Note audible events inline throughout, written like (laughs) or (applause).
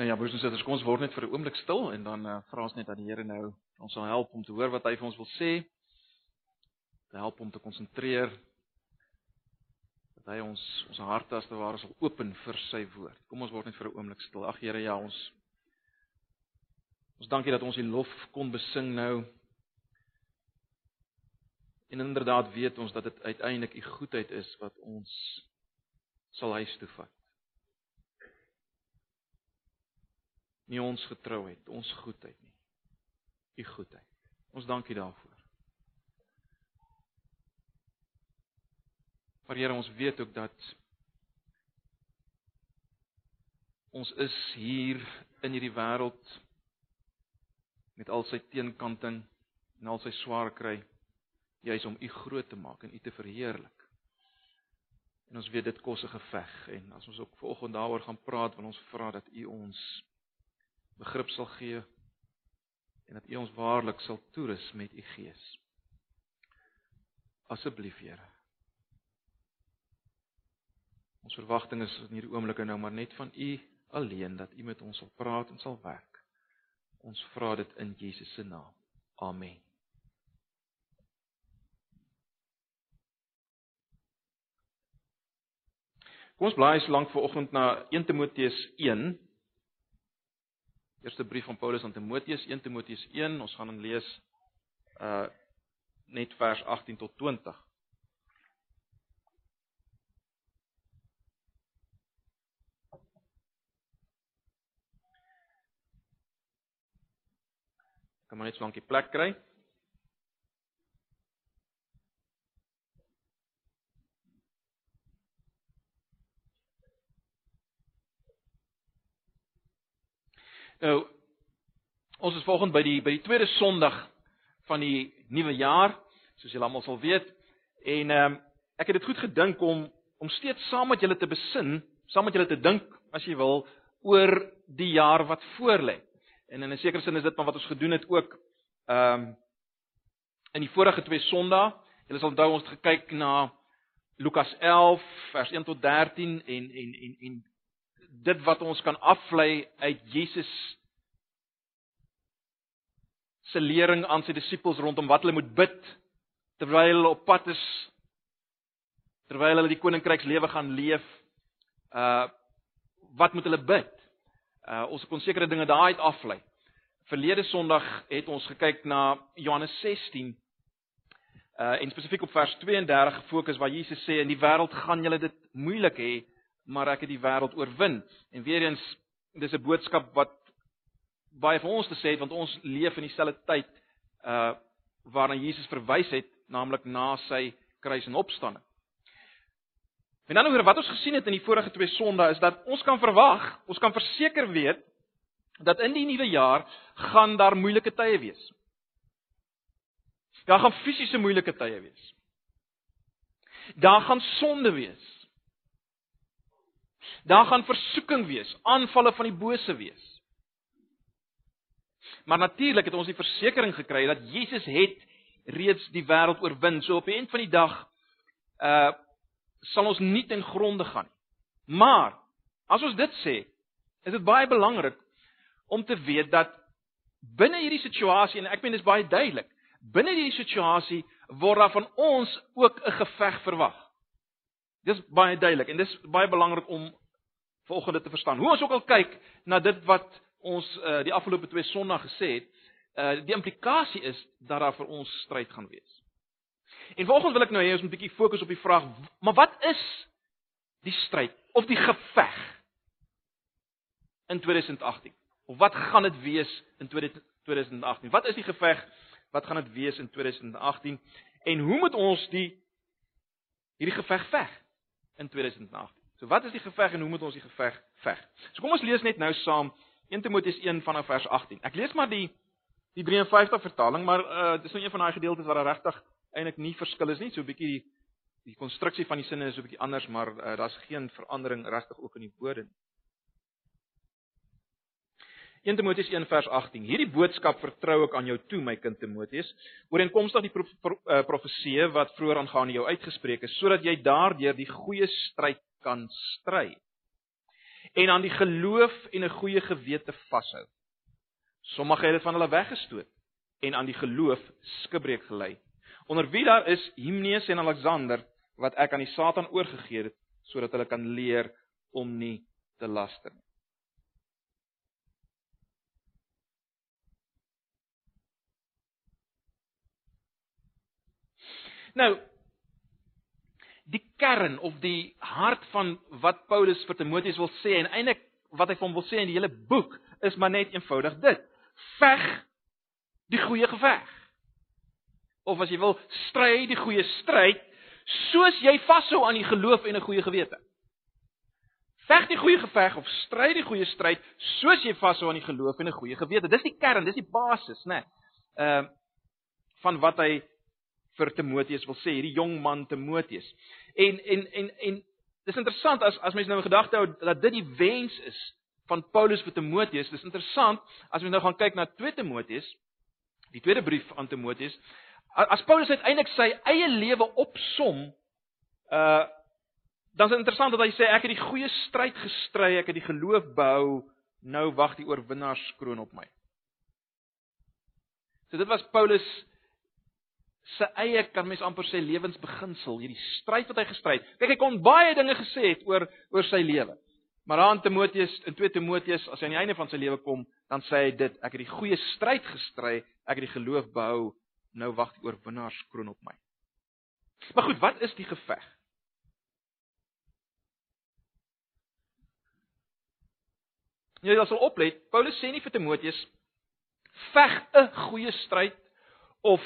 Nou ja, broers en susters, kom ons word net vir 'n oomblik stil en dan uh, vra ons net dat die Here nou ons sal help om te hoor wat hy vir ons wil sê. Te help om te konsentreer. Dat hy ons ons harte as te ware sal open vir sy woord. Kom ons word net vir 'n oomblik stil. Ag Here, ja, ons ons dankie dat ons die lof kon besing nou. En inderdaad weet ons dat dit uiteindelik u goedheid is wat ons sal huis toe vat. Nie ons getrouheid, ons goedheid nie. U goedheid. Ons dankie daarvoor. Maar Here, ons weet ook dat ons is hier in hierdie wêreld met al sy teenkanting en al sy swaar kry, juis om U groot te maak en U te verheerlik. En ons weet dit kos 'n geveg en as ons ook vanoggend daaroor gaan praat, wil ons vra dat U ons begrip sal gee en dat U ons waarlik sal toerus met U Gees. Asseblief, Here. Ons verwagting is in hierdie oomblikke nou maar net van U alleen dat U met ons sal praat en sal werk. Ons vra dit in Jesus se naam. Amen. Kom ons blaai so lank vanoggend na 1 Timoteus Eerste brief van Paulus aan Timoteus, 1 Timoteus 1, ons gaan dan lees uh net vers 18 tot 20. Kan maar net so lank die plek kry. Nou ons is volgens by die by die tweede Sondag van die nuwe jaar, soos julle almal sal weet. En ehm um, ek het dit goed gedink om om steeds saam met julle te besin, saam met julle te dink as jy wil oor die jaar wat voorlê. En in 'n sekere sin is dit maar wat ons gedoen het ook ehm um, in die vorige twee Sondae. Julle sal onthou ons het gekyk na Lukas 11 vers 1 tot 13 en en en en dit wat ons kan aflei uit Jesus se lering aan sy disippels rondom wat hulle moet bid terwyl hulle op pad is terwyl hulle die koninkrykslewe gaan leef uh wat moet hulle bid? Uh ons kon sekere dinge daai uit aflei. Verlede sonderdag het ons gekyk na Johannes 16 uh en spesifiek op vers 32 gefokus waar Jesus sê in die wêreld gaan julle dit moeilik hê maar ek het die wêreld oorwin. En weer eens, dis 'n boodskap wat baie vir ons te sê het want ons leef in dieselfde tyd uh waarna Jesus verwys het, naamlik na sy kruis en opstanding. En dan oor wat ons gesien het in die vorige twee Sondae is dat ons kan verwag, ons kan verseker weet dat in die nuwe jaar gaan daar moeilike tye wees. Daar gaan fisiese moeilike tye wees. Daar gaan sonde wees. Daar gaan versoeking wees, aanvalle van die bose wees. Maar natuurlik het ons die versekering gekry dat Jesus het reeds die wêreld oorwin. So op die eind van die dag uh sal ons nie ten gronde gaan nie. Maar as ons dit sê, is dit baie belangrik om te weet dat binne hierdie situasie en ek meen dit is baie duidelik, binne hierdie situasie word daar van ons ook 'n geveg verwag. Dis baie duidelik en dis baie belangrik om volgende te verstaan. Hoe ons ook al kyk na dit wat ons uh, die afgelope twee Sondae gesê het, uh, die implikasie is dat daar vir ons stryd gaan wees. En volgens wil ek nou hê ons moet 'n bietjie fokus op die vraag, maar wat is die stryd of die geveg in 2018? Of wat gaan dit wees in 2018? Wat is die geveg? Wat gaan dit wees in 2018? En hoe moet ons die hierdie geveg veg in 2018? So wat is die geveg en hoe moet ons die geveg veg? So kom ons lees net nou saam 1 Timoteus 1 vanaf vers 18. Ek lees maar die die 53 vertaling, maar uh dis nou een van daai gedeeltes waar daar regtig eintlik nie verskil is nie, so 'n bietjie die die konstruksie van die sinne is 'n bietjie anders, maar uh, daar's geen verandering regtig ook in die woorde nie. 1 Timoteus 1 vers 18. Hierdie boodskap vertrou ek aan jou toe, my kind Timoteus, ooreenkomstig die prof, pro, uh, profeseë wat vroeër aangaande jou uitgespreek is, sodat jy daardeur die goeie stryd kan stry. en aan die geloof en 'n goeie gewete vashou. Sommige het dit van hulle weggestoot en aan die geloof skibreek gelei. Onder wie daar is Himneus en Alexander wat ek aan die Satan oorgegee het sodat hulle kan leer om nie te laster nie. Nou die kern of die hart van wat Paulus vir Timoteus wil sê en eintlik wat hy vir hom wil sê in die hele boek is maar net eenvoudig dit. Veg die goeie geveg. Of as jy wil, stry die goeie stryd soos jy vashou aan die geloof en 'n goeie gewete. Veg die goeie geveg of stry die goeie stryd soos jy vashou aan die geloof en 'n goeie gewete. Dis die kern, dis die basis, né? Nee. Ehm uh, van wat hy vir Timoteus wil sê, hierdie jong man Timoteus. En en en en dis interessant as as mense nou in gedagte hou dat dit die wens is van Paulus vir Timoteus. Dis interessant as ons nou gaan kyk na 2 Timoteus, die tweede brief aan Timoteus. As Paulus uiteindelik sy eie lewe opsom, uh dan is dit interessant dat hy sê ek het die goeie stryd gestry, ek het die geloof behou, nou wag die oorwinnaarskroon op my. So dit was Paulus se eie kan mens amper sê lewensbeginsel, hierdie stryd wat hy gestry het. Kyk, hy kon baie dinge gesê het oor oor sy lewe. Maar aan Timoteus in 2 Timoteus, as hy aan die einde van sy lewe kom, dan sê hy dit, ek het die goeie stryd gestry, ek het die geloof behou, nou wag die oorwinnaarskroon op my. Maar goed, wat is die geveg? Jy sal oplet, Paulus sê nie vir Timoteus veg 'n goeie stryd of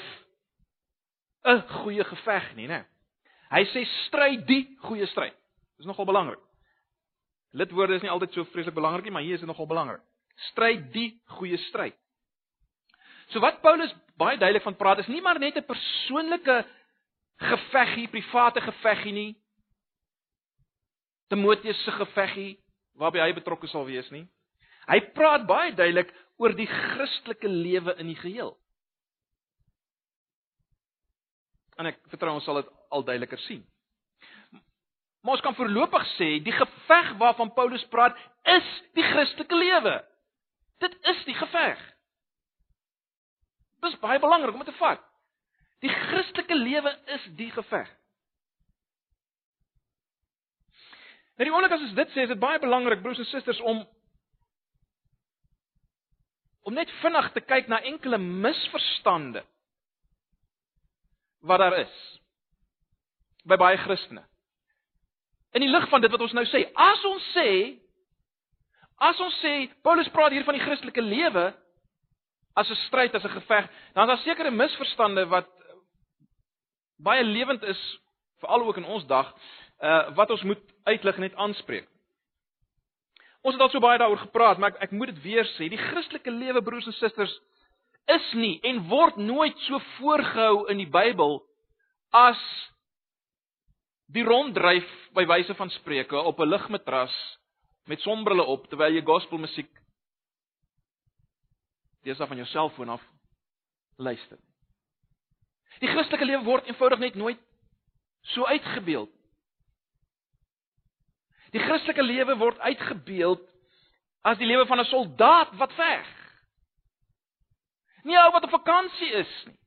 'n goeie geveg nie, né? Hy sê stry die goeie stryd. Dis nogal belangrik. Lidwoorde is nie altyd so vreeslik belangrik nie, maar hier is dit nogal belangrik. Stry die goeie stryd. So wat Paulus baie duidelik van praat is nie maar net 'n persoonlike geveggie, private geveggie nie. Timoteus se geveggie waarby hy betrokke sal wees nie. Hy praat baie duidelik oor die Christelike lewe in die geheel. En ek vertrou ons sal dit al duideliker sien. Maar ons kan voorlopig sê die geveg waarvan Paulus praat is die Christelike lewe. Dit is die geveg. Dit is baie belangrik om dit te vat. Die Christelike lewe is die geveg. Nou die oomblik as ons dit sê, is dit baie belangrik broers en susters om om net vinnig te kyk na enkele misverstande wat daar is by baie Christene. In die lig van dit wat ons nou sê, as ons sê as ons sê Paulus praat hier van die Christelike lewe as 'n stryd, as 'n geveg, dan is daar sekere misverstande wat baie lewend is veral ook in ons dag, uh wat ons moet uitlig net aanspreek. Ons het al so baie daaroor gepraat, maar ek ek moet dit weer sê, die Christelike lewe broers en susters is nie en word nooit so voorgehou in die Bybel as die ronddryf by wyse van spreuke op 'n ligmatras met sonbrille op terwyl jy gospelmusiek dis af van jou selfoon af luister. Die Christelike lewe word eenvoudig net nooit so uitgebeeld. Die Christelike lewe word uitgebeeld as die lewe van 'n soldaat wat veg nie ou wat op vakansie is nie.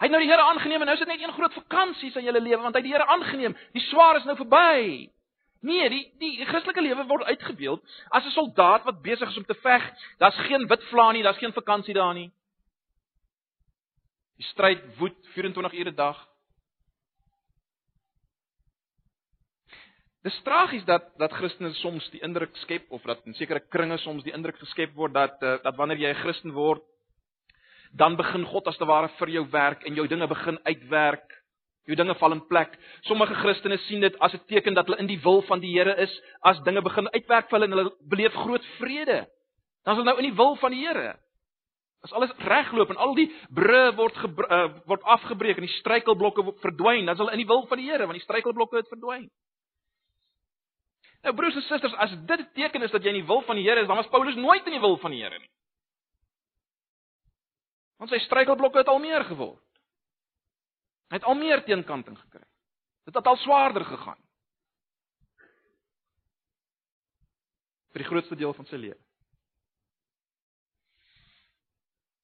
Hy het nou die Here aangeneem en nou is dit net een groot vakansie in hele lewe want hy het die Here aangeneem. Die swaar is nou verby. Nee, die die Christelike lewe word uitgebeeld as 'n soldaat wat besig is om te veg. Daar's geen wit vla nie, daar's geen vakansie daar nie. Die stryd woed 24 ure 'n dag. Dis tragies dat dat Christene soms die indruk skep of dat in sekere kringe soms die indruk geskep word dat uh, dat wanneer jy 'n Christen word, dan begin God as te ware vir jou werk en jou dinge begin uitwerk. Jou dinge val in plek. Sommige Christene sien dit as 'n teken dat hulle in die wil van die Here is, as dinge begin uitwerk vir hulle en hulle beleef groot vrede. Dan is hulle nou in die wil van die Here. As alles regloop en al die bru word uh, word afgebreek en die struikelblokke verdwyn, dan is hulle in die wil van die Here want die struikelblokke het verdwyn. Nou broers en susters, as dit 'n teken is dat jy in die wil van die Here is, dan was Paulus nooit in die wil van die Here nie. Want sy struikelblokke het al meer geword. Hy het al meer teenkanting gekry. Dit het al swaarder gegaan. vir die grootste deel van sy lewe.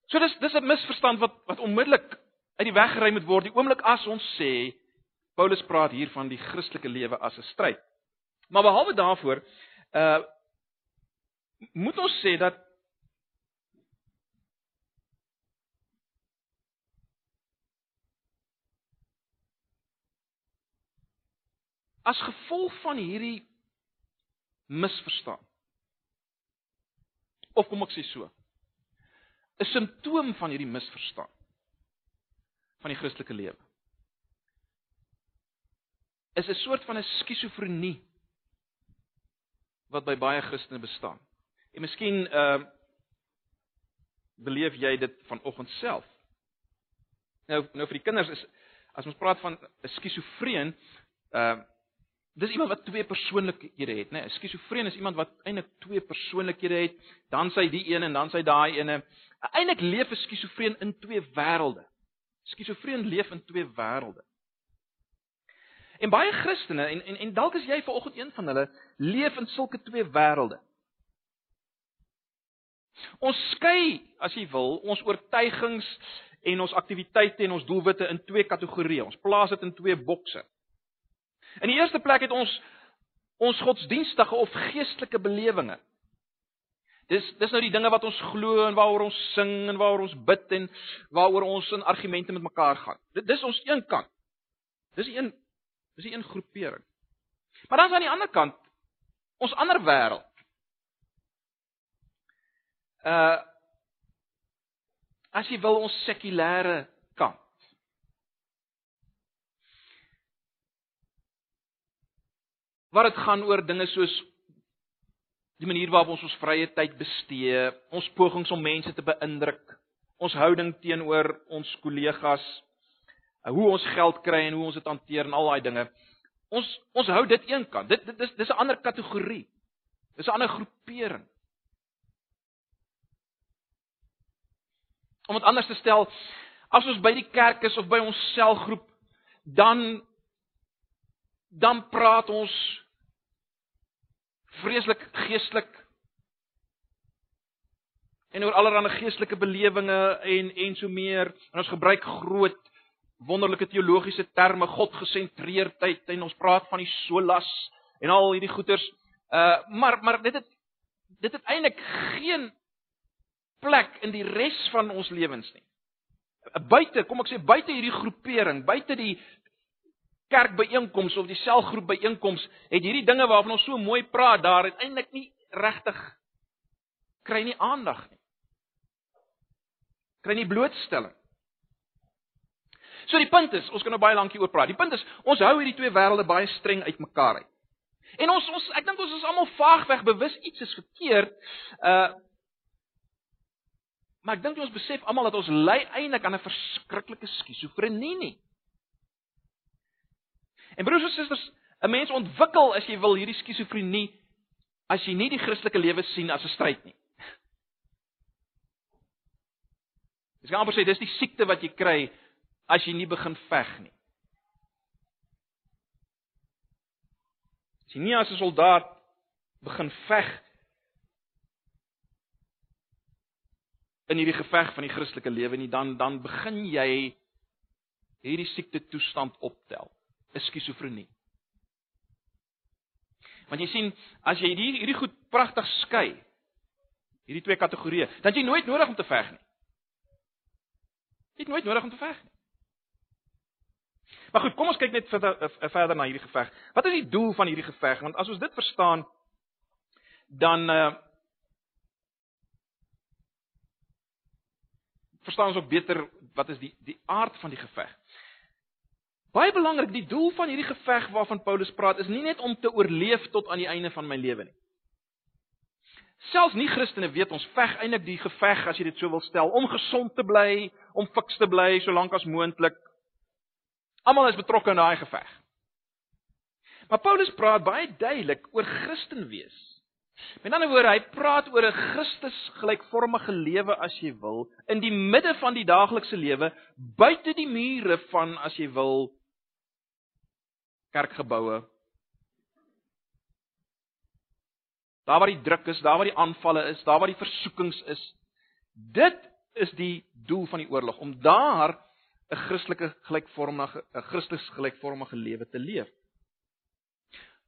So dis dis 'n misverstand wat wat onmiddellik uit die weg gery moet word die oomblik as ons sê Paulus praat hier van die Christelike lewe as 'n stryd. Maar behalwe daarvoor, uh moet ons sê dat as gevolg van hierdie misverstaan of kom ek sê so 'n simptoom van hierdie misverstaan van die Christelike lewe is 'n soort van 'n skizofrenie wat by baie Christene bestaan. En miskien ehm uh, beleef jy dit vanoggend self. Nou nou vir die kinders is as ons praat van 'n skizofreen, ehm uh, dis iemand wat twee persoonlikhede het, né? Nee, skizofreen is iemand wat eintlik twee persoonlikhede het, dan sy die een en dan sy daai ene. Eintlik leef 'n skizofreen in twee wêrelde. Skizofreen leef in twee wêrelde. En baie Christene en en, en dalk is jy vanoggend een van hulle, leef in sulke twee wêrelde. Ons skei, as jy wil, ons oortuigings en ons aktiwiteite en ons doelwitte in twee kategorieë. Ons plaas dit in twee bokse. In die eerste plek het ons ons godsdienstige of geestelike belewinge. Dis dis nou die dinge wat ons glo en waaroor ons sing en waaroor ons bid en waaroor ons in argumente met mekaar gaan. Dit dis ons een kant. Dis een dis 'n groepering. Maar dan is aan die ander kant ons ander wêreld. Uh as jy wil ons sekulêre waar dit gaan oor dinge soos die manier waarop ons ons vrye tyd bestee, ons pogings om mense te beïndruk, ons houding teenoor ons kollegas, hoe ons geld kry en hoe ons dit hanteer en al daai dinge. Ons ons hou dit een kant. Dit dit is dis 'n ander kategorie. Dis 'n ander groepering. Om dit anders te stel, as ons by die kerk is of by ons selgroep, dan dan praat ons vreeslik geestelik. En oor allerlei geestelike belewenge en en so meer. En ons gebruik groot wonderlike teologiese terme godgesentreerdheid en ons praat van die solas en al hierdie goeters. Uh maar maar dit het dit het eintlik geen plek in die res van ons lewens nie. Buite kom ek sê buite hierdie groepering buite die kerkbyeenkomste of die selgroep byeenkomste het hierdie dinge waarvan ons so mooi praat daar uiteindelik nie regtig kry nie aandag nie. Kry nie blootstelling. So die punt is, ons kan nou baie lank hieroor praat. Die punt is, ons hou hierdie twee wêrelde baie streng uitmekaar uit. En ons ons ek dink ons is almal vaagweg bewus iets is verkeerd. Uh Maar ek dink ons besef almal dat ons ly eintlik aan 'n verskriklike skizofrenie nie. En broers en susters, 'n mens ontwikkel as jy wil hierdie skizofrenie as jy nie die Christelike lewe sien as 'n stryd nie. Dis gaan amper sê dis die siekte wat jy kry as jy nie begin veg nie. As jy nie as 'n soldaat begin veg in hierdie geveg van die Christelike lewe nie, dan dan begin jy hierdie siekte toestand optel is skizofrenie. Want jy sien, as jy hierdie hierdie goed pragtig skei, hierdie twee kategorieë, dan jy nooit nodig om te veg nie. Jy het nooit nodig om te veg nie. Maar goed, kom ons kyk net verder, eh, verder na hierdie geveg. Wat is die doel van hierdie geveg? Want as ons dit verstaan, dan uh verstaan ons ook beter wat is die die aard van die geveg. Baie belangrik, die doel van hierdie geveg waarvan Paulus praat is nie net om te oorleef tot aan die einde van my lewe nie. Selfs nie Christene weet ons veg eintlik die geveg as jy dit so wil stel om gesond te bly, om fiks te bly solank as moontlik. Almal is betrokke in daai geveg. Maar Paulus praat baie duidelik oor Christen wees. Met ander woorde, hy praat oor 'n Christus gelykvormige lewe as jy wil, in die midde van die daaglikse lewe, buite die mure van as jy wil kerkgeboue. Daar waar die druk is, daar waar die aanvalle is, daar waar die versoekings is. Dit is die doel van die oorlog om daar 'n Christelike gelykvormige 'n Christus gelykvormige lewe te leef.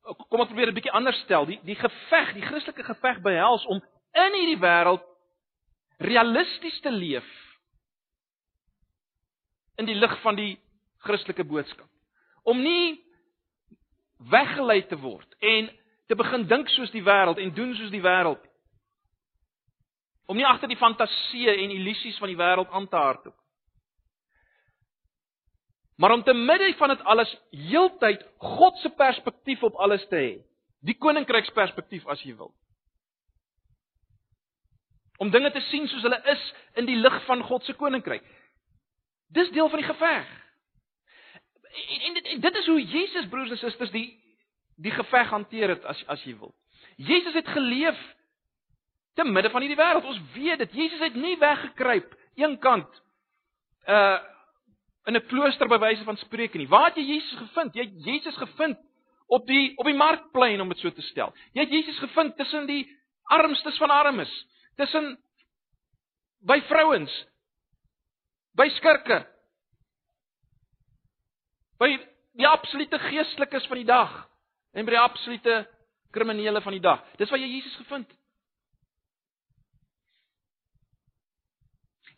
Kom ons probeer 'n bietjie anders stel. Die die geveg, die Christelike geveg behels om in hierdie wêreld realisties te leef in die lig van die Christelike boodskap. Om nie weggelei te word en te begin dink soos die wêreld en doen soos die wêreld. Om nie agter die fantasieë en illusies van die wêreld aan te hardloop. Maar om te midde van dit alles heeltyd God se perspektief op alles te hê. Die koninkryksperspektief as jy wil. Om dinge te sien soos hulle is in die lig van God se koninkryk. Dis deel van die geveg. En, en, en dit is hoe Jesus broers en susters die die geveg hanteer het as as jy wil. Jesus het geleef te midde van hierdie wêreld. Ons weet dit. Jesus het nie weggekruip eenkant uh in 'n klooster by wyse van spreuke nie. Waar het jy Jesus gevind? Jy het Jesus gevind op die op die markplein om dit so te stel. Jy het Jesus gevind tussen die armstes van armes, tussen by vrouens, by skurke, by die absolute geestelikes van die dag en by die absolute kriminele van die dag. Dis waar jy Jesus gevind.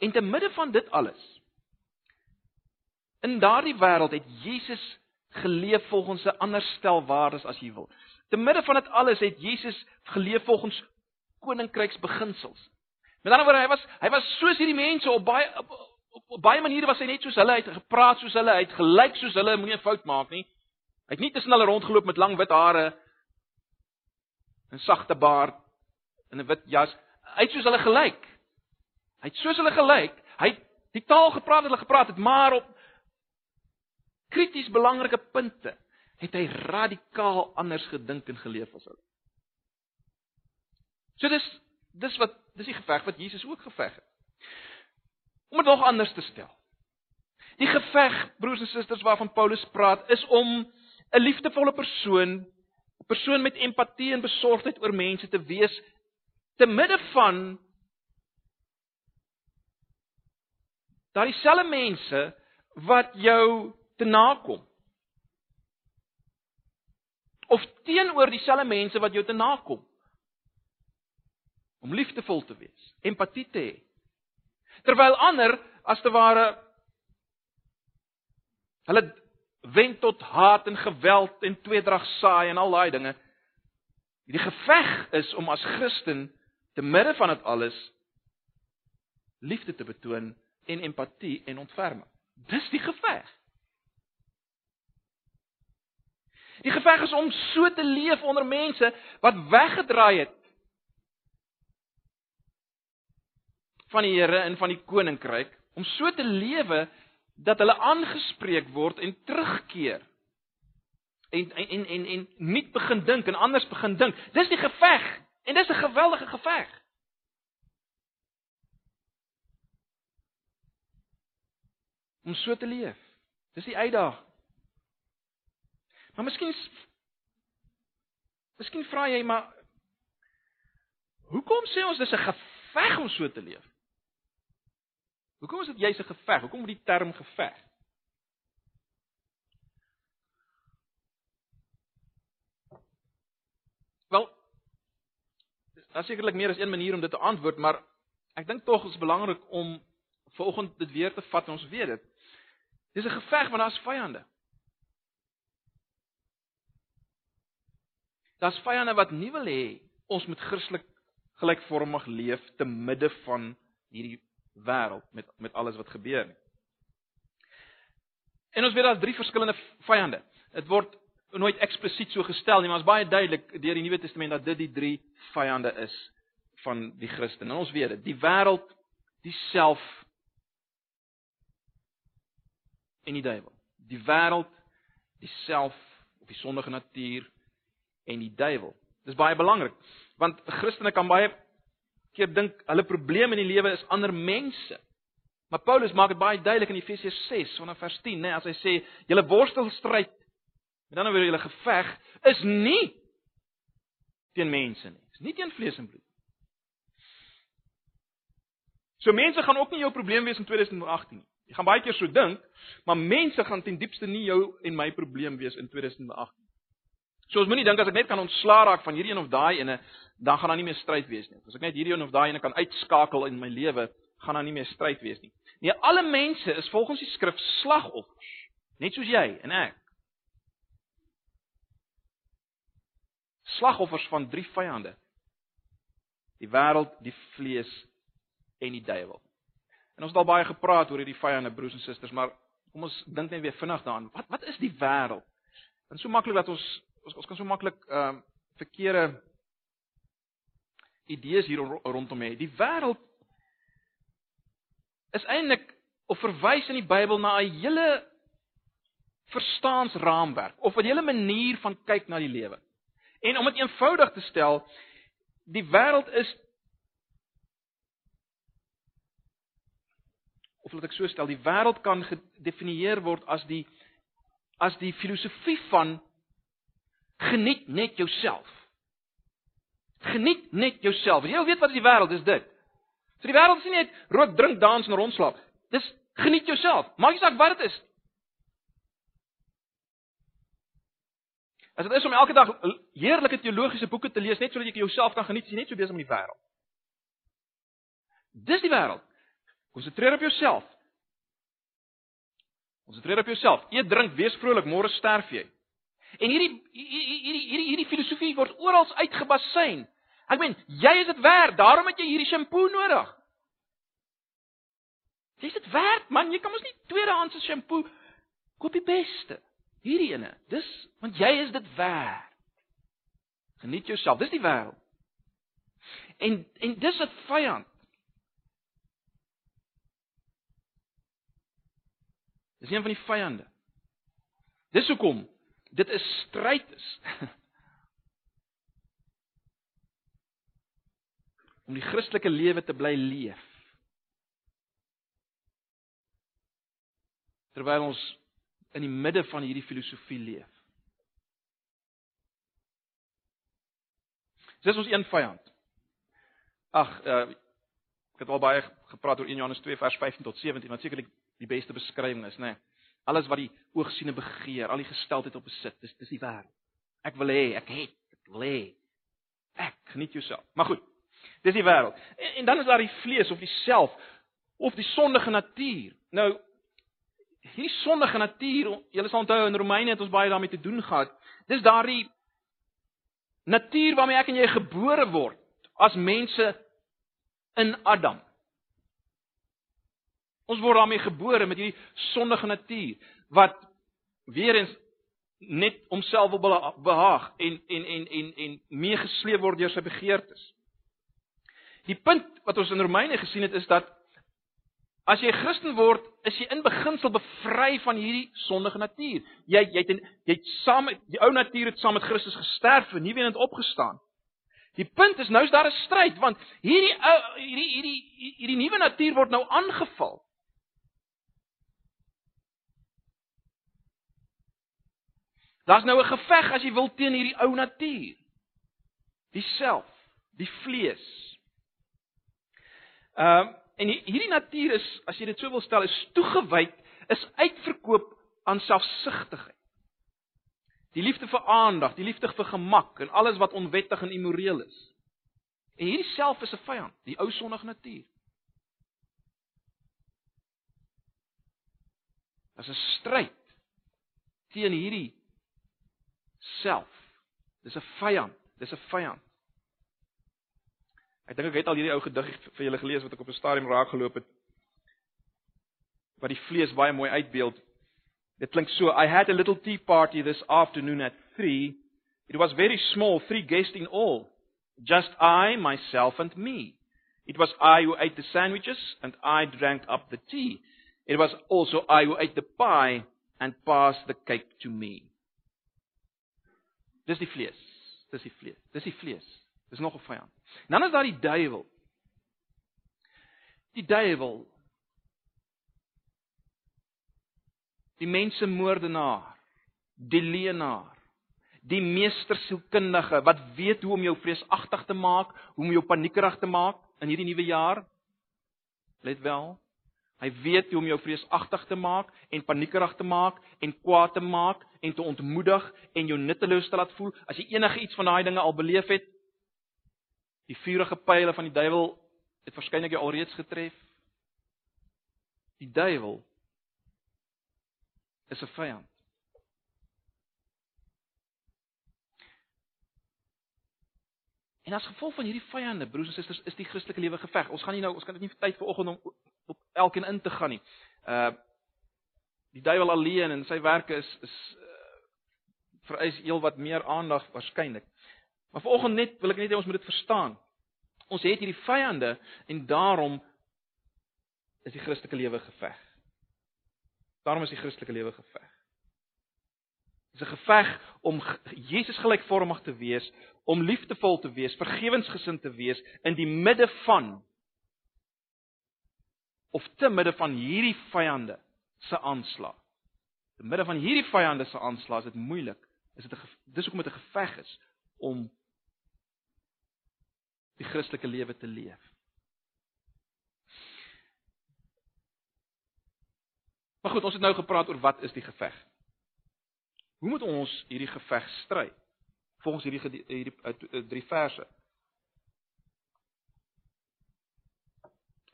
En te midde van dit alles In daardie wêreld het Jesus geleef volgens 'n ander stel waardes as jy wil. Te midde van dit alles het Jesus geleef volgens koninkryksbeginsels. Met ander woorde, hy was hy was soos hierdie mense op baie op, op, op baie maniere was hy net soos hulle, hy het gepraat soos hulle, hy het gelyk soos hulle, moenie 'n fout maak nie. Hy het nie tussen hulle rondgeloop met lang wit hare en sagte baard en 'n wit jas. Hy het soos hulle gelyk. Hy het soos hulle gelyk. Hy het die taal gepraat wat hulle gepraat het, maar op krities belangrike punte het hy radikaal anders gedink en geleef as hulle. So dis dis wat dis die geveg wat Jesus ook geveg het. Om dit nog anders te stel. Die geveg, broers en susters waarvan Paulus praat, is om 'n liefdevolle persoon, 'n persoon met empatie en besorgdheid oor mense te wees te midde van daardie selfde mense wat jou te nakom. Of teenoor dieselfde mense wat jou te nakom. Om liefdevol te wees, empatie te hê. Terwyl ander as te ware hulle wend tot haat en geweld en tweedrag saai en al daai dinge. Die geveg is om as Christen te midde van dit alles liefde te betoon en empatie en ontferming. Dis die geveg. Die geveg is om so te leef onder mense wat weggedraai het van die Here en van die koninkryk, om so te lewe dat hulle aangespreek word en terugkeer. En en en en, en nie begin dink en anders begin dink. Dis die geveg en dis 'n geweldige geveg. Om so te leef. Dis die uitdaging. Maar miskien Miskien vra jy maar Hoekom sê ons dis 'n geveg om so te leef? Hoekom is dit jy's 'n geveg? Hoekom word die term geveg? Wel, daar sekerlik meer as een manier om dit te antwoord, maar ek dink tog is belangrik om vanoggend dit weer te vat en ons weet dit. Dis 'n geveg want daar's vyande. Daar's vyande wat nie wil hê ons moet Christelik gelykvormig leef te midde van hierdie wêreld met met alles wat gebeur nie. En ons weet daar's drie verskillende vyande. Dit word nooit eksplisiet so gestel nie, maar is baie duidelik deur die Nuwe Testament dat dit die drie vyande is van die Christen. En ons weet dit, die wêreld, die self en die duiwel. Die wêreld, die self of die sondige natuur en die duiwel. Dis baie belangrik want Christene kan baie keer dink hulle probleem in die lewe is ander mense. Maar Paulus maak dit baie duidelik in Efesiërs 6 vanaf vers 10, né, as hy sê julle worstelstryd met ander woorde julle geveg is nie teen mense nie. Dis nie teen vlees en bloed. So mense gaan ook nie jou probleem wees in 2018 nie. Jy gaan baie keer so dink, maar mense gaan ten diepste nie jou en my probleem wees in 2018. So ons moenie dink as ek net kan ontslaa raak van hierdie een of daai ene, dan gaan daar nie meer stryd wees nie. As ek net hierdie een of daai ene kan uitskakel in my lewe, gaan daar nie meer stryd wees nie. Nee, alle mense is volgens die skrif slagoffers, net soos jy en ek. Slagoffers van drie vyande. Die wêreld, die vlees en die duiwel. En ons het al baie gepraat oor hierdie vyande broers en susters, maar kom ons dink net weer vinnig daaraan. Wat wat is die wêreld? Is so maklik dat ons ons, ons kan so maklik ehm uh, verkeerde idees hier rondom hê. Die wêreld is eintlik of verwys in die Bybel na 'n hele verstaansraamwerk of 'n hele manier van kyk na die lewe. En om dit eenvoudig te stel, die wêreld is of laat ek so stel, die wêreld kan gedefinieer word as die as die filosofie van geniet net jouself. Geniet net jouself. Jy weet wat die wêreld is dit. So die wêreld is nie net rook, drink, dans en rondslaap. Dis geniet jouself. Maak nie saak wat dit is. As dit is om elke dag heerlike teologiese boeke te lees net sodat jy jouself kan geniet, is jy net so besig met die wêreld. Dis die wêreld. Konsentreer op jouself. Konsentreer op jouself. Eet, drink, wees vrolik, môre sterf jy. En hierdie hierdie hierdie hierdie filosofie word oral uitgebasyn. Ek meen, jy is dit werd, daarom het jy hierdie shampoo nodig. Jy is dit werd, man, jy kan mos nie tweedehandse shampoo koop die beste. Hierdie ene, dis want jy is dit werd. Geniet jouself, dis die wêreld. En en dis 'n vyand. Dis een van die vyande. Dis hoekom dit 'n stryd is. (laughs) om die Christelike lewe te bly leef. Terwyl ons in die midde van hierdie filosofie leef. Dis ons een vyand. Ag, uh, ek het al baie gepraat oor 1 Johannes 2 vers 15 tot 17, wat sekerlik die beste beskrywing is, né? Nee. Alles wat die oog sien en begeer, al die gesteldheid op besit, dis dis die wêreld. Ek wil hê, ek het, ek wil hê. Ek geniet jouself. Maar goed. Dis die wêreld. En, en dan is daar die vlees of die self of die sondige natuur. Nou hierdie sondige natuur, julle sal onthou in Romeine het ons baie daarmee te doen gehad. Dis daardie natuur waarmee ek en jy gebore word as mense in Adam. Ons word daarmee gebore met hierdie sondige natuur wat weer eens net homself wil behaag en en en en en meegesleep word deur sy begeertes. Die punt wat ons in Romeine gesien het is dat as jy Christen word, is jy in beginsel bevry van hierdie sondige natuur. Jy jy het jy het saam die ou natuur het saam met Christus gesterf en nuwe het opgestaan. Die punt is nou is daar 'n stryd want hierdie ou hierdie hierdie hierdie nuwe natuur word nou aangeval. Daar's nou 'n geveg as jy wil teen hierdie ou natuur. Die self, die vlees. Ehm uh, en hierdie natuur is, as jy dit so wil stel, is toegewy, is uitverkoop aan selfsugtigheid. Die liefde vir aandag, die liefde vir gemak en alles wat onwettig en immoreel is. En hierdie self is 'n vyand, die ou sondige natuur. Dit is 'n stryd teen hierdie self. Dis 'n vyand, dis 'n vyand. Ek dink ek het al hierdie ou gedig vir julle gelees wat ek op 'n stadium raak geloop het wat die vlees baie mooi uitbeeld. Dit klink so: I had a little tea party this afternoon at 3. It was very small, three guests in all. Just I, myself and me. It was I who ate the sandwiches and I drank up the tea. It was also I who ate the pie and passed the cake to me. Dis die vlees. Dis die vlees. Dis die vlees. Dis nog 'n vyand. Dan is daar die duiwel. Die duiwel. Die mensemoordenaar, die leienaar, die meestersielkundige wat weet hoe om jou vreesagtig te maak, hoe om jou paniekerig te maak in hierdie nuwe jaar. Let wel. Hy weet hoe om jou vreesagtig te maak en paniekerig te maak en kwaad te maak en te ontmoedig en jou nutteloos te laat voel. As jy enige iets van daai dinge al beleef het, die vuurige pile van die duiwel het waarskynlik jou alreeds getref. Die duiwel is 'n vyand. En as gevolg van hierdie vyande, broers en susters, is die Christelike lewe geveg. Ons gaan nie nou, ons kan dit nie vir tyd vanoggend om op elkeen in te gaan nie. Uh die duiwel alleen en sy werke is is vereis heelwat meer aandag waarskynlik. Maar vanoggend net wil ek net hê ons moet dit verstaan. Ons het hierdie vyande en daarom is die Christelike lewe geveg. Daarom is die Christelike lewe geveg. Dit is 'n geveg om Jesus gelykvormig te wees, om liefdevol te wees, vergewensgesind te wees in die midde van of te midde van hierdie vyande se aanslag. Te midde van hierdie vyande se aanslag is dit moeilik. Is dit 'n dis hoekom dit 'n geveg is om die Christelike lewe te leef. Maar goed, ons het nou gepraat oor wat is die geveg? Hoe moet ons hierdie geveg stry? Volgens hierdie hierdie uh, uh, drie verse.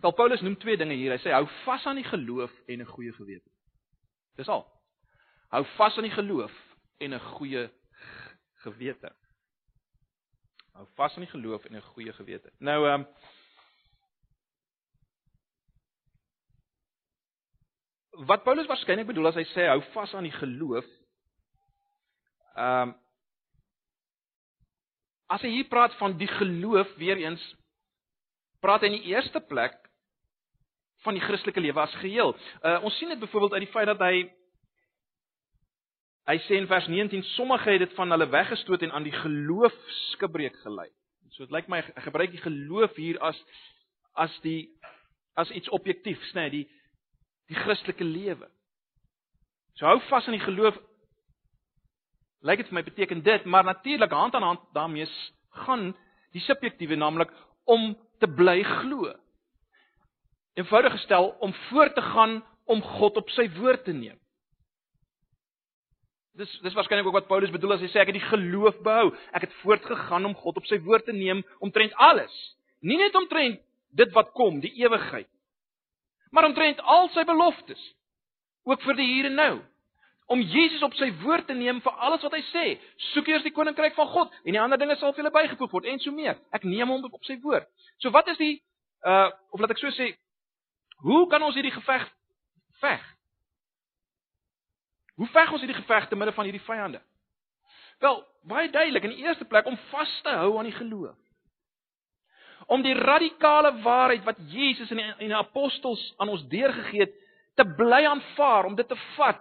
Paul Paulus noem twee dinge hier. Hy sê hou vas aan die geloof en 'n goeie gewete. Dis al. Hou vas aan die geloof en 'n goeie gewete. Hou vas aan die geloof en 'n goeie gewete. Nou ehm um, Wat Paulus waarskynlik bedoel as hy sê hou vas aan die geloof Ehm um, As hy hier praat van die geloof weer eens praat hy in die eerste plek van die Christelike lewe as geheel. Uh ons sien dit byvoorbeeld uit die feit dat hy hy sê in vers 19 sommige het dit van hulle weggestoot en aan die geloofskebreek gelei. So dit lyk my gebruik die geloof hier as as die as iets objektiefs, nê, nee, die die Christelike lewe. So hou vas aan die geloof lyk dit vir my beteken dit, maar natuurlik hand aan hand daarmee gaan die subjektiewe naamlik om te bly glo. Eenvoudig gestel om voort te gaan om God op sy woord te neem. Dis dis waarskynlik ook wat Paulus bedoel as hy sê ek het die geloof behou. Ek het voortgegaan om God op sy woord te neem omtrent alles. Nie net omtrent dit wat kom, die ewigheid. Maar omtrent al sy beloftes. Ook vir die hier en nou om Jesus op sy woord te neem vir alles wat hy sê. Soek eers die koninkryk van God en die ander dinge sal vir julle bygevoeg word en so meer. Ek neem hom op sy woord. So wat is die uh of laat ek so sê, hoe kan ons hierdie geveg veg? Hoe veg ons hierdie geveg te midde van hierdie vyande? Wel, baie duidelik in die eerste plek om vas te hou aan die geloof. Om die radikale waarheid wat Jesus en die, en die apostels aan ons deurgegee het, te bly aanvaar, om dit te vat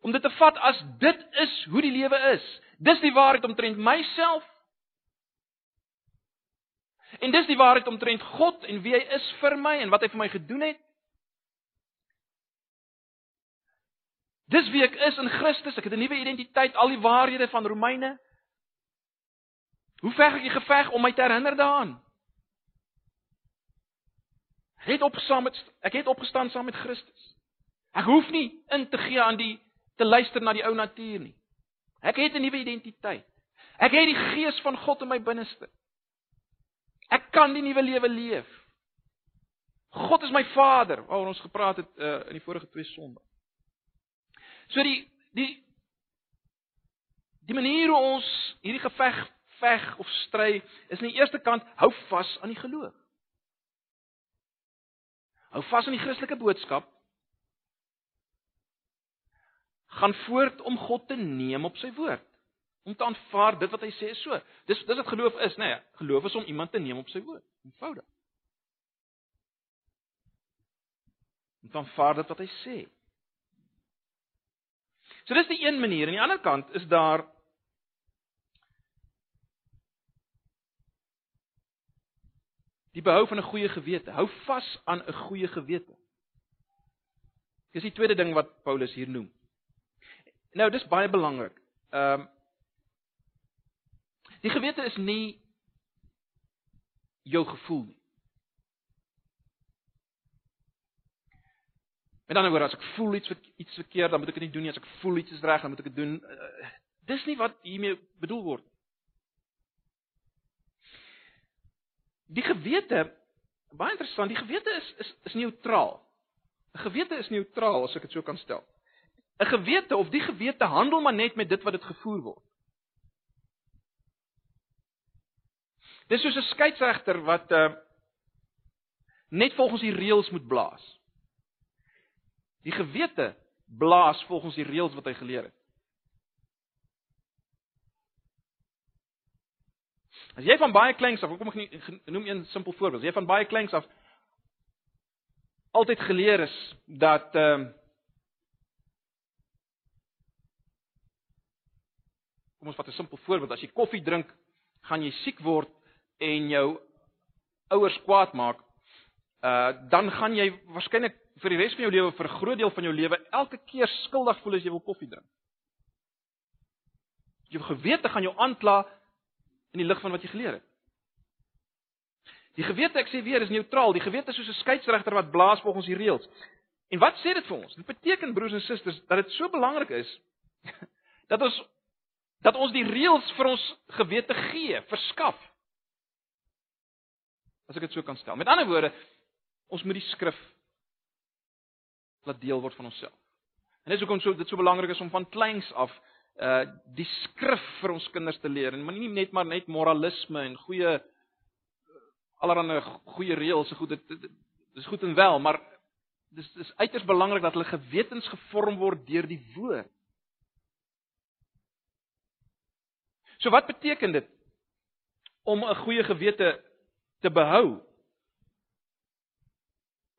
om dit te vat as dit is hoe die lewe is. Dis die waarheid omtrent myself. En dis die waarheid omtrent God en wie hy is vir my en wat hy vir my gedoen het. Dis wie ek is in Christus. Ek het 'n nuwe identiteit, al die waarhede van Romeine. Hoe veg ek die geveg om my te herinner daaraan? Ek het opgestaan met ek het opgestaan saam met Christus. Ek hoef nie in te gee aan die te luister na die ou natuur nie. Ek het 'n nuwe identiteit. Ek het die gees van God in my binneste. Ek kan die nuwe lewe leef. God is my Vader, waaroor ons gepraat het uh, in die vorige twee Sondae. So die die die manier hoe ons hierdie geveg veg of stry is aan die eerste kant hou vas aan die geloof. Hou vas aan die Christelike boodskap gaan voort om God te neem op sy woord. Om te aanvaar dit wat hy sê is so. Dis dis wat geloof is, nê? Nee, geloof is om iemand te neem op sy woord. Eenvoudig. Om te aanvaar dit wat hy sê. So dis die een manier. Aan die ander kant is daar die behou van 'n goeie gewete. Hou vas aan 'n goeie gewete. Dis die tweede ding wat Paulus hier noem. Nou dis baie belangrik. Ehm um, Die gewete is nie jou gevoel nie. Met ander woorde, as ek voel iets iets verkeerd, dan moet ek dit nie doen nie. As ek voel iets is reg, dan moet ek dit doen. Uh, dis nie wat hiermee bedoel word. Die gewete, baie interessant, die gewete is is is neutraal. 'n Gewete is neutraal as ek dit so kan stel. 'n Gewete of die gewete handel maar net met dit wat dit gevoer word. Dis soos 'n skeieregter wat uh net volgens die reëls moet blaas. Die gewete blaas volgens die reëls wat hy geleer het. As jy van baie kleins af, kom ek noem een simpel voorbeeld. As jy van baie kleins af altyd geleer is dat ehm uh, Kom ons vat 'n simpel voorbeeld. As jy koffie drink, gaan jy siek word en jou ouers kwaad maak. Uh dan gaan jy waarskynlik vir die res van jou lewe, vir 'n groot deel van jou lewe, elke keer skuldig voel as jy wil koffie drink. Jou gewete gaan jou aankla in die lig van wat jy geleer het. Die gewete, ek sê weer, is neutraal. Die gewete is soos 'n skeieregter wat blaas volgens die reëls. En wat sê dit vir ons? Dit beteken broers en susters dat dit so belangrik is (laughs) dat ons dat ons die reëls vir ons gewete gee, verskaf. As ek dit so kan stel. Met ander woorde, ons moet die skrif laat deel word van onsself. En dis hoekom so dit so belangrik is om van kleins af uh die skrif vir ons kinders te leer en nie net maar net moralisme en goeie allerlei goeie reëls, so goed dit dis goed en wel, maar dis dis uiters belangrik dat hulle gewetens gevorm word deur die woord. So wat beteken dit om 'n goeie gewete te behou?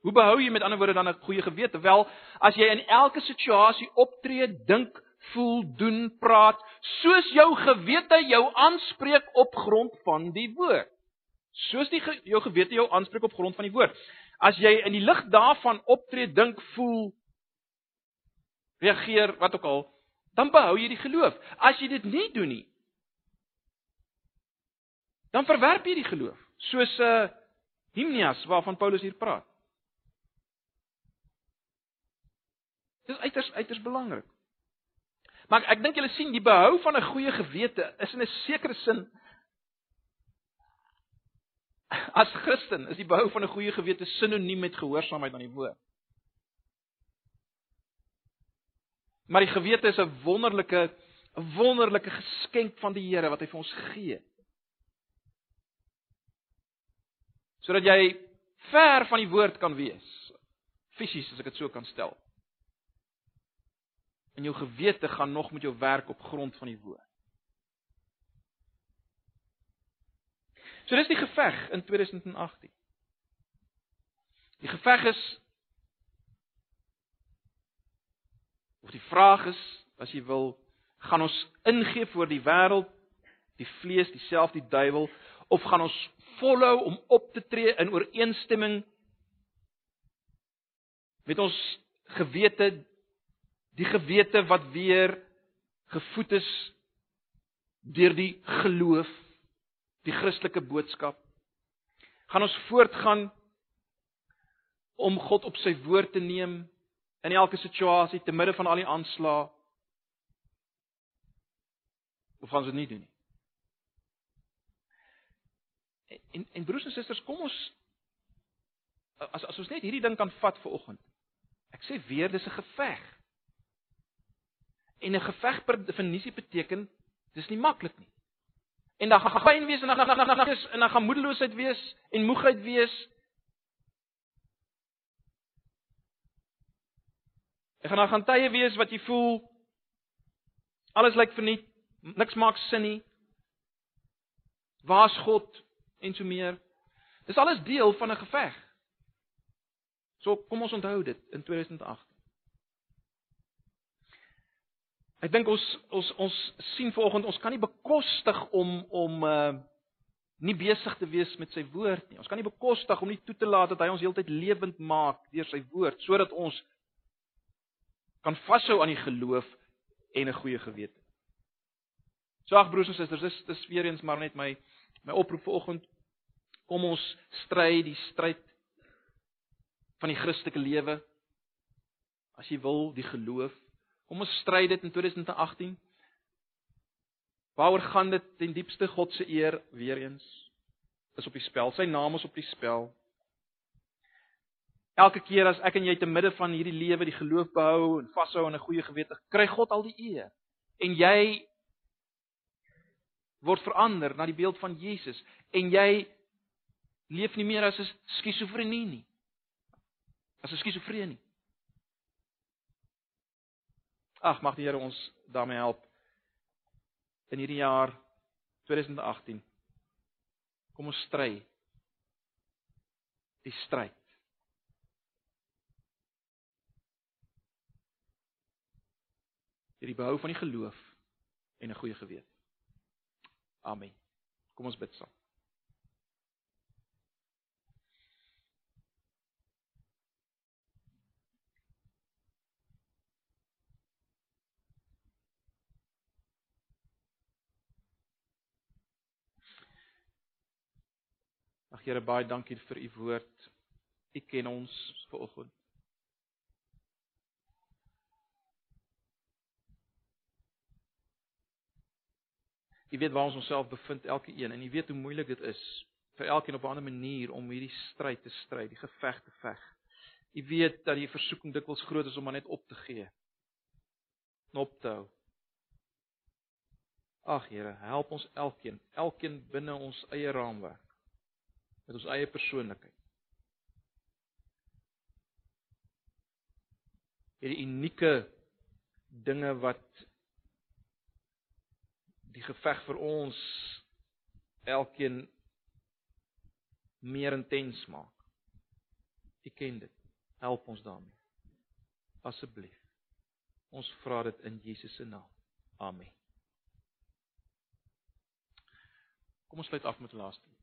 Hoe behou jy met ander woorde dan 'n goeie gewete? Wel, as jy in elke situasie optree, dink, voel, doen, praat soos jou gewete jou aanspreek op grond van die woord. Soos die jou gewete jou aanspreek op grond van die woord. As jy in die lig daarvan optree, dink, voel, reageer, wat ook al, dan behou jy die geloof. As jy dit nie doen nie, dan verwerp jy die geloof. Soos 'n uh, Himnias waarvan Paulus hier praat. Dis uiters uiters belangrik. Maar ek dink julle sien die behou van 'n goeie gewete is in 'n sekere sin as Christen is die behou van 'n goeie gewete sinoniem met gehoorsaamheid aan die woord. Maar die gewete is 'n wonderlike 'n wonderlike geskenk van die Here wat hy vir ons gee. Sodat jy ver van die woord kan wees. Fisies as ek dit so kan stel en jou gewete gaan nog met jou werk op grond van die woord. So dis die geveg in 2018. Die geveg is of die vraag is, as jy wil, gaan ons ingee voor die wêreld, die vlees, dieselfde die duiwel of gaan ons volhou om op te tree in ooreenstemming met ons gewete die gewete wat weer gevoed is deur die geloof, die Christelike boodskap. Gaan ons voortgaan om God op sy woord te neem in elke situasie te midde van al die aanslae? Of gaan ons dit nie doen nie? En en broers en susters, kom ons as as ons net hierdie ding kan vat vir oggend. Ek sê weer, dis 'n geveg. En 'n geveg per definisie beteken dis nie maklik nie. En dan gaan pyn wees en dan gaan dan gaan en dan gaan moedeloosheid wees en moegheid wees. Ek gaan dan gaan tye wees wat jy voel alles lyk verniet, niks maak sin nie. Waar's God en so meer? Dis alles deel van 'n geveg. So kom ons onthou dit in 2008. Ek dink ons ons ons sien vanoggend ons kan nie bekostig om om uh nie besig te wees met sy woord nie. Ons kan nie bekostig om nie toe te laat dat hy ons heeltyd lewend maak deur sy woord sodat ons kan vashou aan die geloof en 'n goeie gewete. So ag broers en susters, dis dis weer eens maar net my my oproep vanoggend. Kom ons stry die stryd van die Christelike lewe. As jy wil, die geloof. Kom ons stry dit in 2018. Waaroor gaan dit ten diepste God se eer weer eens? Is op die spel. Sy naam is op die spel. Elke keer as ek en jy te midde van hierdie lewe die geloof behou en vashou aan 'n goeie gewete, kry God al die eer. En jy word verander na die beeld van Jesus en jy leef nie meer as 'n skizofrenie nie. As 'n skizofrenie. Ag, mag die Here ons daarmee help in hierdie jaar 2018. Kom ons stry die stryd. Hierdie behou van die geloof en 'n goeie gewete. Amen. Kom ons bid saam. Ag Here, baie dankie vir u woord. U ken ons vanoggend. U weet waar ons onsself bevind elke een en u weet hoe moeilik dit is vir elkeen op 'n ander manier om hierdie stryd te stry, die geveg te veg. U weet dat die versoeking dikwels groot is om maar net op te gee. Op te hou. Ag Here, help ons elkeen, elkeen binne ons eie raamwerk met ons eie persoonlikheid. Hierdie unieke dinge wat die geveg vir ons elkeen meer intens maak. U ken dit. Help ons daarmee. Asseblief. Ons vra dit in Jesus se naam. Amen. Kom ons sluit af met 'n laaste